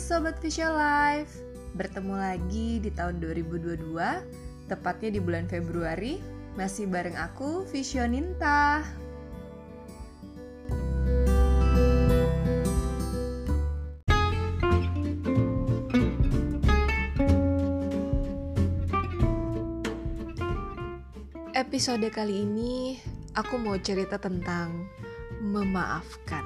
Sobat Visual Life Bertemu lagi di tahun 2022 Tepatnya di bulan Februari. Masih bareng aku, Visioninta Episode kali ini aku mau cerita tentang memaafkan.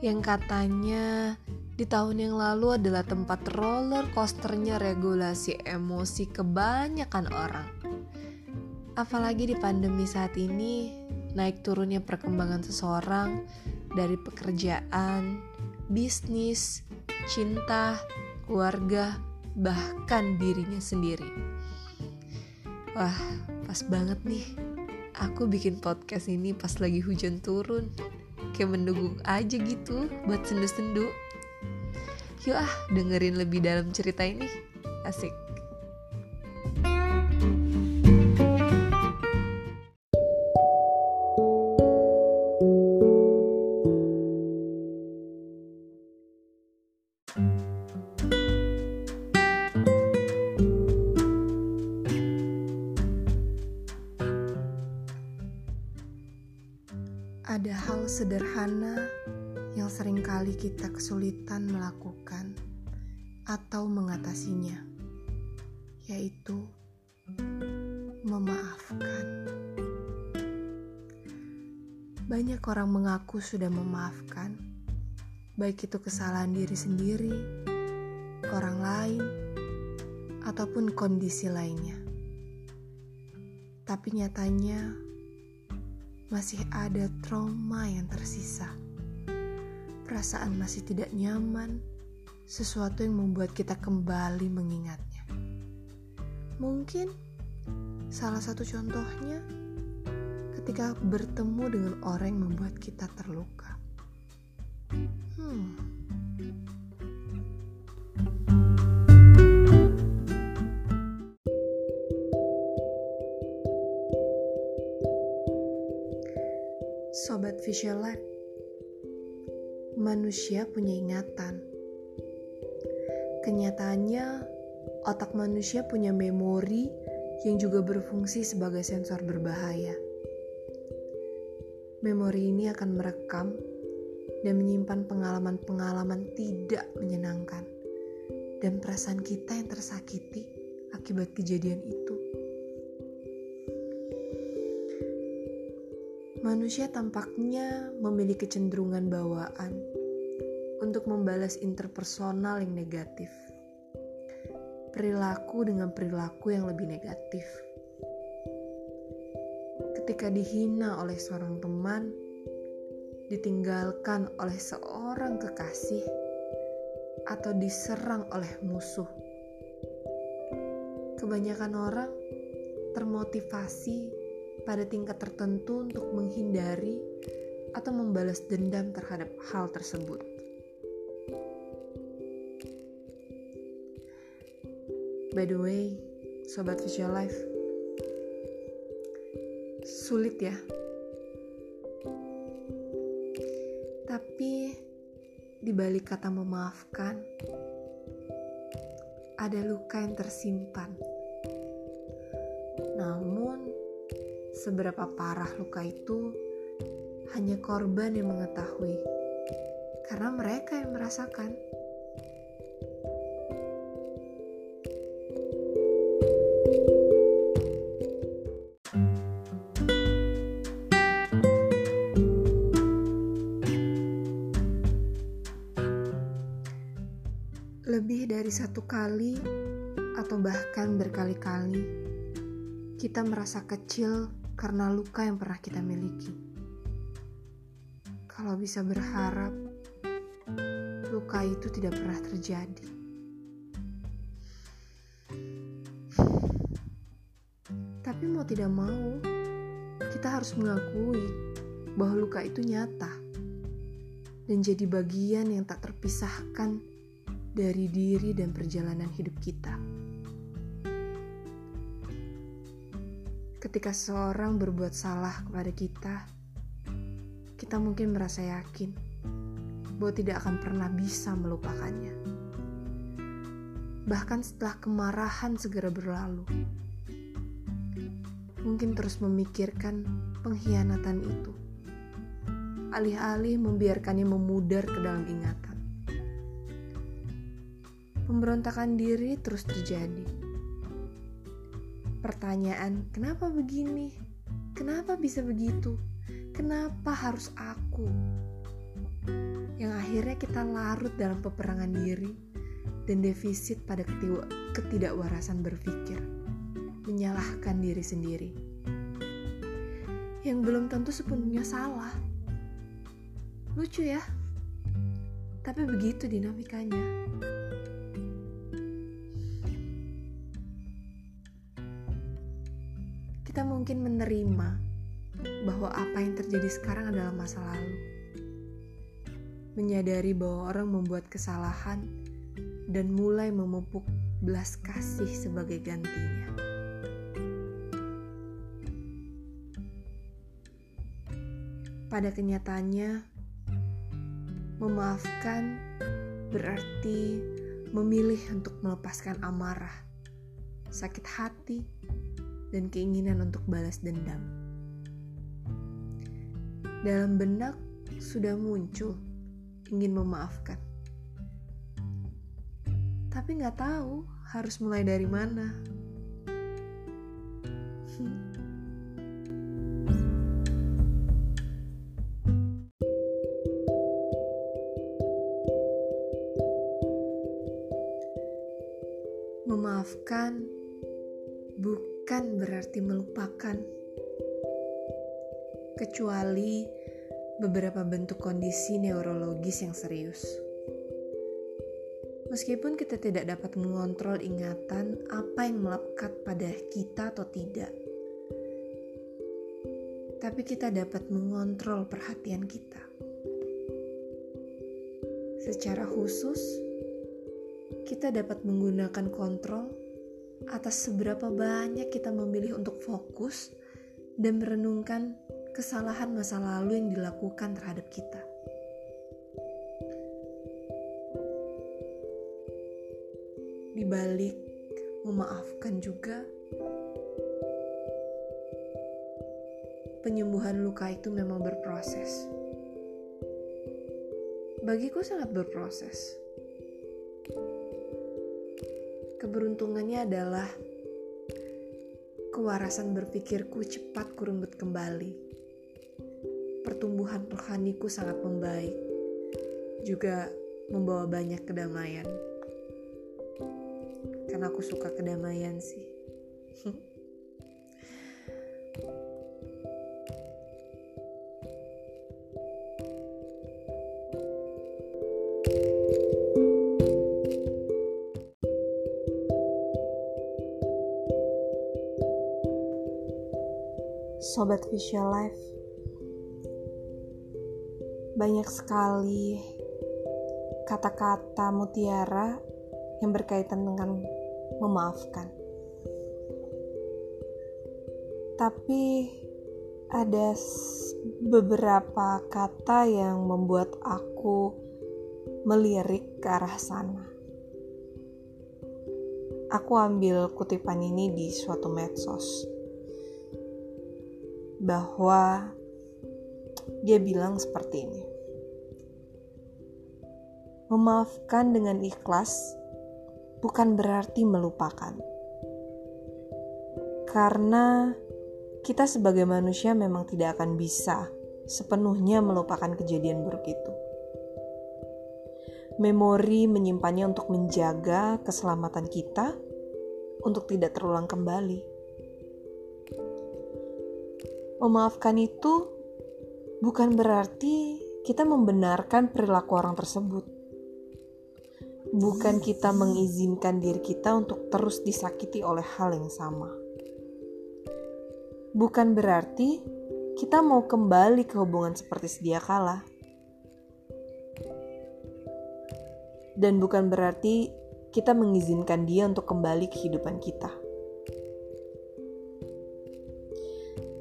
Yang katanya di tahun yang lalu adalah tempat roller coasternya regulasi emosi kebanyakan orang. Apalagi di pandemi saat ini, naik turunnya perkembangan seseorang dari pekerjaan, bisnis, cinta, keluarga, bahkan dirinya sendiri. Wah, pas banget nih. Aku bikin podcast ini pas lagi hujan turun. Kayak mendukung aja gitu buat sendu-sendu. Yuk ah, dengerin lebih dalam cerita ini. Asik. Ada hal sederhana yang sering kali kita kesulitan melakukan atau mengatasinya, yaitu memaafkan. Banyak orang mengaku sudah memaafkan, baik itu kesalahan diri sendiri, orang lain, ataupun kondisi lainnya. Tapi nyatanya masih ada trauma yang tersisa perasaan masih tidak nyaman, sesuatu yang membuat kita kembali mengingatnya. Mungkin salah satu contohnya ketika bertemu dengan orang yang membuat kita terluka. Hmm. Sobat Life manusia punya ingatan. Kenyataannya, otak manusia punya memori yang juga berfungsi sebagai sensor berbahaya. Memori ini akan merekam dan menyimpan pengalaman-pengalaman tidak menyenangkan dan perasaan kita yang tersakiti akibat kejadian itu. Manusia tampaknya memiliki kecenderungan bawaan untuk membalas interpersonal yang negatif. Perilaku dengan perilaku yang lebih negatif. Ketika dihina oleh seorang teman, ditinggalkan oleh seorang kekasih, atau diserang oleh musuh. Kebanyakan orang termotivasi pada tingkat tertentu untuk menghindari atau membalas dendam terhadap hal tersebut. By the way, sobat visual life, sulit ya. Tapi di balik kata memaafkan, ada luka yang tersimpan. Seberapa parah luka itu hanya korban yang mengetahui, karena mereka yang merasakan. Lebih dari satu kali, atau bahkan berkali-kali, kita merasa kecil karena luka yang pernah kita miliki. Kalau bisa berharap, luka itu tidak pernah terjadi. Tapi mau tidak mau, kita harus mengakui bahwa luka itu nyata dan jadi bagian yang tak terpisahkan dari diri dan perjalanan hidup kita. Ketika seseorang berbuat salah kepada kita, kita mungkin merasa yakin bahwa tidak akan pernah bisa melupakannya. bahkan setelah kemarahan segera berlalu. Mungkin terus memikirkan pengkhianatan itu, alih-alih membiarkannya memudar ke dalam ingatan. Pemberontakan diri terus terjadi. Pertanyaan, kenapa begini? Kenapa bisa begitu? Kenapa harus aku? Yang akhirnya kita larut dalam peperangan diri dan defisit pada ketidakwarasan berpikir, menyalahkan diri sendiri. Yang belum tentu sepenuhnya salah. Lucu ya? Tapi begitu dinamikanya. Mungkin menerima bahwa apa yang terjadi sekarang adalah masa lalu. Menyadari bahwa orang membuat kesalahan dan mulai memupuk belas kasih sebagai gantinya. Pada kenyataannya, memaafkan berarti memilih untuk melepaskan amarah, sakit hati, dan keinginan untuk balas dendam. Dalam benak sudah muncul ingin memaafkan tapi nggak tahu harus mulai dari mana. Memaafkan berarti melupakan, kecuali beberapa bentuk kondisi neurologis yang serius. Meskipun kita tidak dapat mengontrol ingatan apa yang melekat pada kita atau tidak, tapi kita dapat mengontrol perhatian kita. Secara khusus, kita dapat menggunakan kontrol atas seberapa banyak kita memilih untuk fokus dan merenungkan kesalahan masa lalu yang dilakukan terhadap kita. di balik memaafkan juga penyembuhan luka itu memang berproses. Bagiku sangat berproses. Keberuntungannya adalah kewarasan berpikirku cepat kurembut kembali. Pertumbuhan rohaniku sangat membaik, juga membawa banyak kedamaian karena aku suka kedamaian sih. Sobat Visual Life Banyak sekali kata-kata mutiara yang berkaitan dengan memaafkan. Tapi ada beberapa kata yang membuat aku melirik ke arah sana. Aku ambil kutipan ini di suatu medsos bahwa dia bilang seperti ini. Memaafkan dengan ikhlas bukan berarti melupakan. Karena kita sebagai manusia memang tidak akan bisa sepenuhnya melupakan kejadian buruk itu. Memori menyimpannya untuk menjaga keselamatan kita untuk tidak terulang kembali. Memaafkan itu bukan berarti kita membenarkan perilaku orang tersebut bukan kita mengizinkan diri kita untuk terus disakiti oleh hal yang sama. Bukan berarti kita mau kembali ke hubungan seperti sedia kala. Dan bukan berarti kita mengizinkan dia untuk kembali ke kehidupan kita.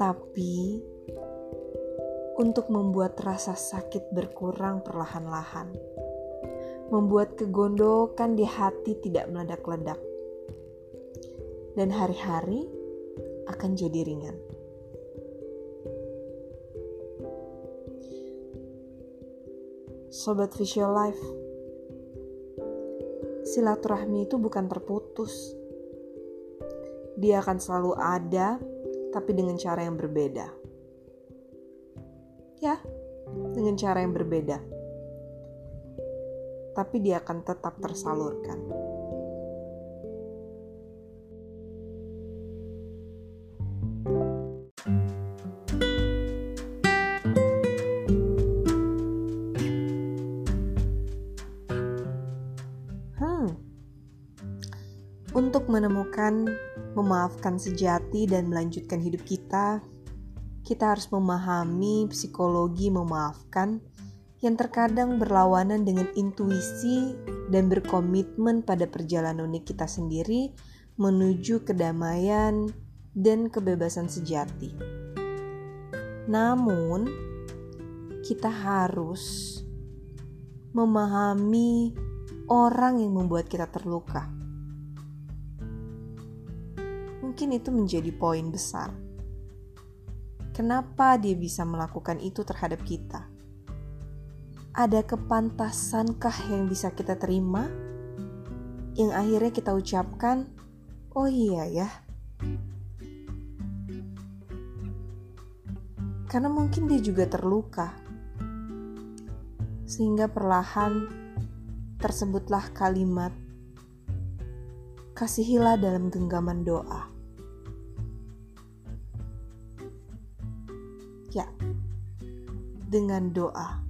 Tapi untuk membuat rasa sakit berkurang perlahan-lahan membuat kegondokan di hati tidak meledak-ledak, dan hari-hari akan jadi ringan. Sobat Visual Life, silaturahmi itu bukan terputus. Dia akan selalu ada, tapi dengan cara yang berbeda. Ya, dengan cara yang berbeda. Tapi dia akan tetap tersalurkan. Menemukan, memaafkan sejati, dan melanjutkan hidup kita, kita harus memahami psikologi memaafkan yang terkadang berlawanan dengan intuisi dan berkomitmen pada perjalanan unik kita sendiri menuju kedamaian dan kebebasan sejati. Namun, kita harus memahami orang yang membuat kita terluka mungkin itu menjadi poin besar. Kenapa dia bisa melakukan itu terhadap kita? Ada kepantasankah yang bisa kita terima? Yang akhirnya kita ucapkan, "Oh iya ya." Karena mungkin dia juga terluka. Sehingga perlahan tersebutlah kalimat kasihilah dalam genggaman doa. Dengan doa.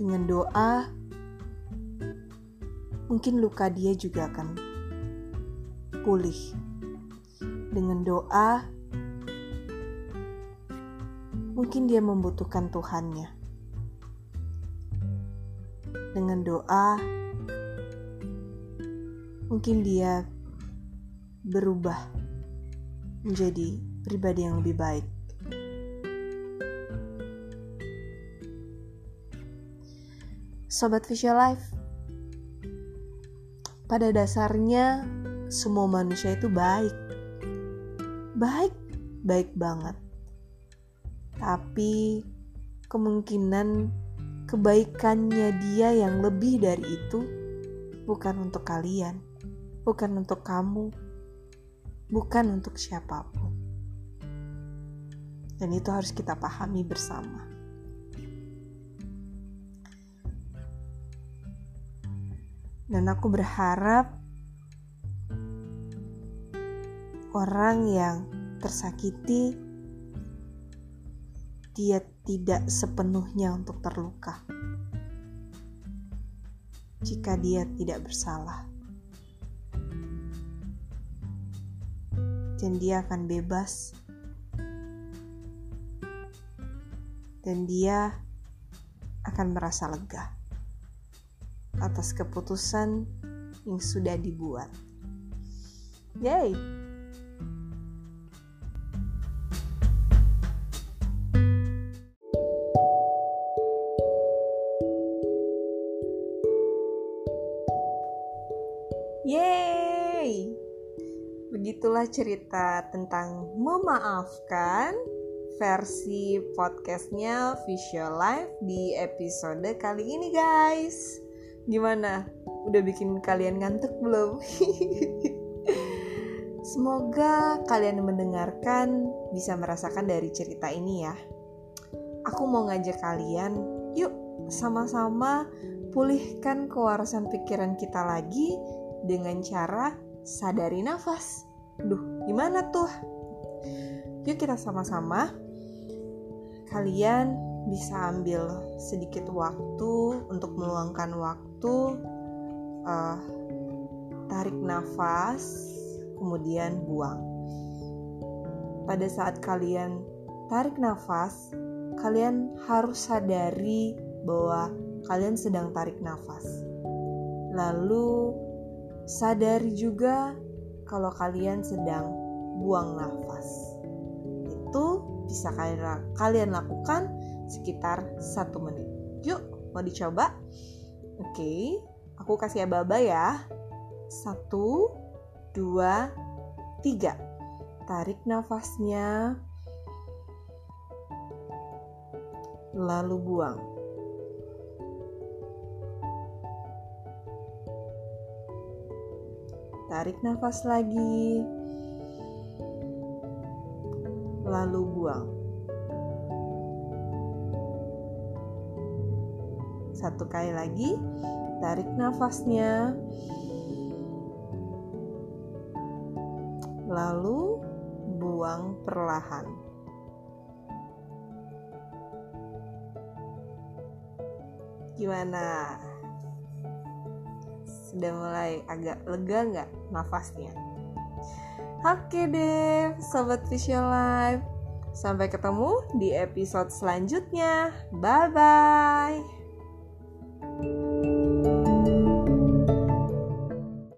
Dengan doa, mungkin luka dia juga akan pulih. Dengan doa, mungkin dia membutuhkan Tuhannya. Dengan doa, mungkin dia berubah menjadi pribadi yang lebih baik. Sobat Visual Life, pada dasarnya semua manusia itu baik. Baik, baik banget. Tapi kemungkinan kebaikannya dia yang lebih dari itu bukan untuk kalian, bukan untuk kamu, bukan untuk siapa pun. Dan itu harus kita pahami bersama. Dan aku berharap orang yang tersakiti dia tidak sepenuhnya untuk terluka jika dia tidak bersalah. Dan dia akan bebas. Dan dia akan merasa lega atas keputusan yang sudah dibuat. Yay! Yeay! Begitulah cerita tentang memaafkan versi podcastnya Visual Life di episode kali ini guys. Gimana? Udah bikin kalian ngantuk belum? Semoga kalian mendengarkan bisa merasakan dari cerita ini ya. Aku mau ngajak kalian, yuk sama-sama pulihkan kewarasan pikiran kita lagi dengan cara sadari nafas. Duh, gimana tuh? Yuk kita sama-sama. Kalian bisa ambil sedikit waktu untuk meluangkan waktu uh, tarik nafas kemudian buang pada saat kalian tarik nafas kalian harus sadari bahwa kalian sedang tarik nafas lalu sadari juga kalau kalian sedang buang nafas itu bisa kalian lakukan sekitar satu menit. Yuk, mau dicoba? Oke, aku kasih aba-aba ya. Satu, dua, tiga. Tarik nafasnya. Lalu buang. Tarik nafas lagi. Lalu buang. Satu kali lagi, tarik nafasnya. Lalu buang perlahan. Gimana? Sudah mulai agak lega nggak nafasnya? Oke deh, Sobat Visual Life. Sampai ketemu di episode selanjutnya. Bye-bye.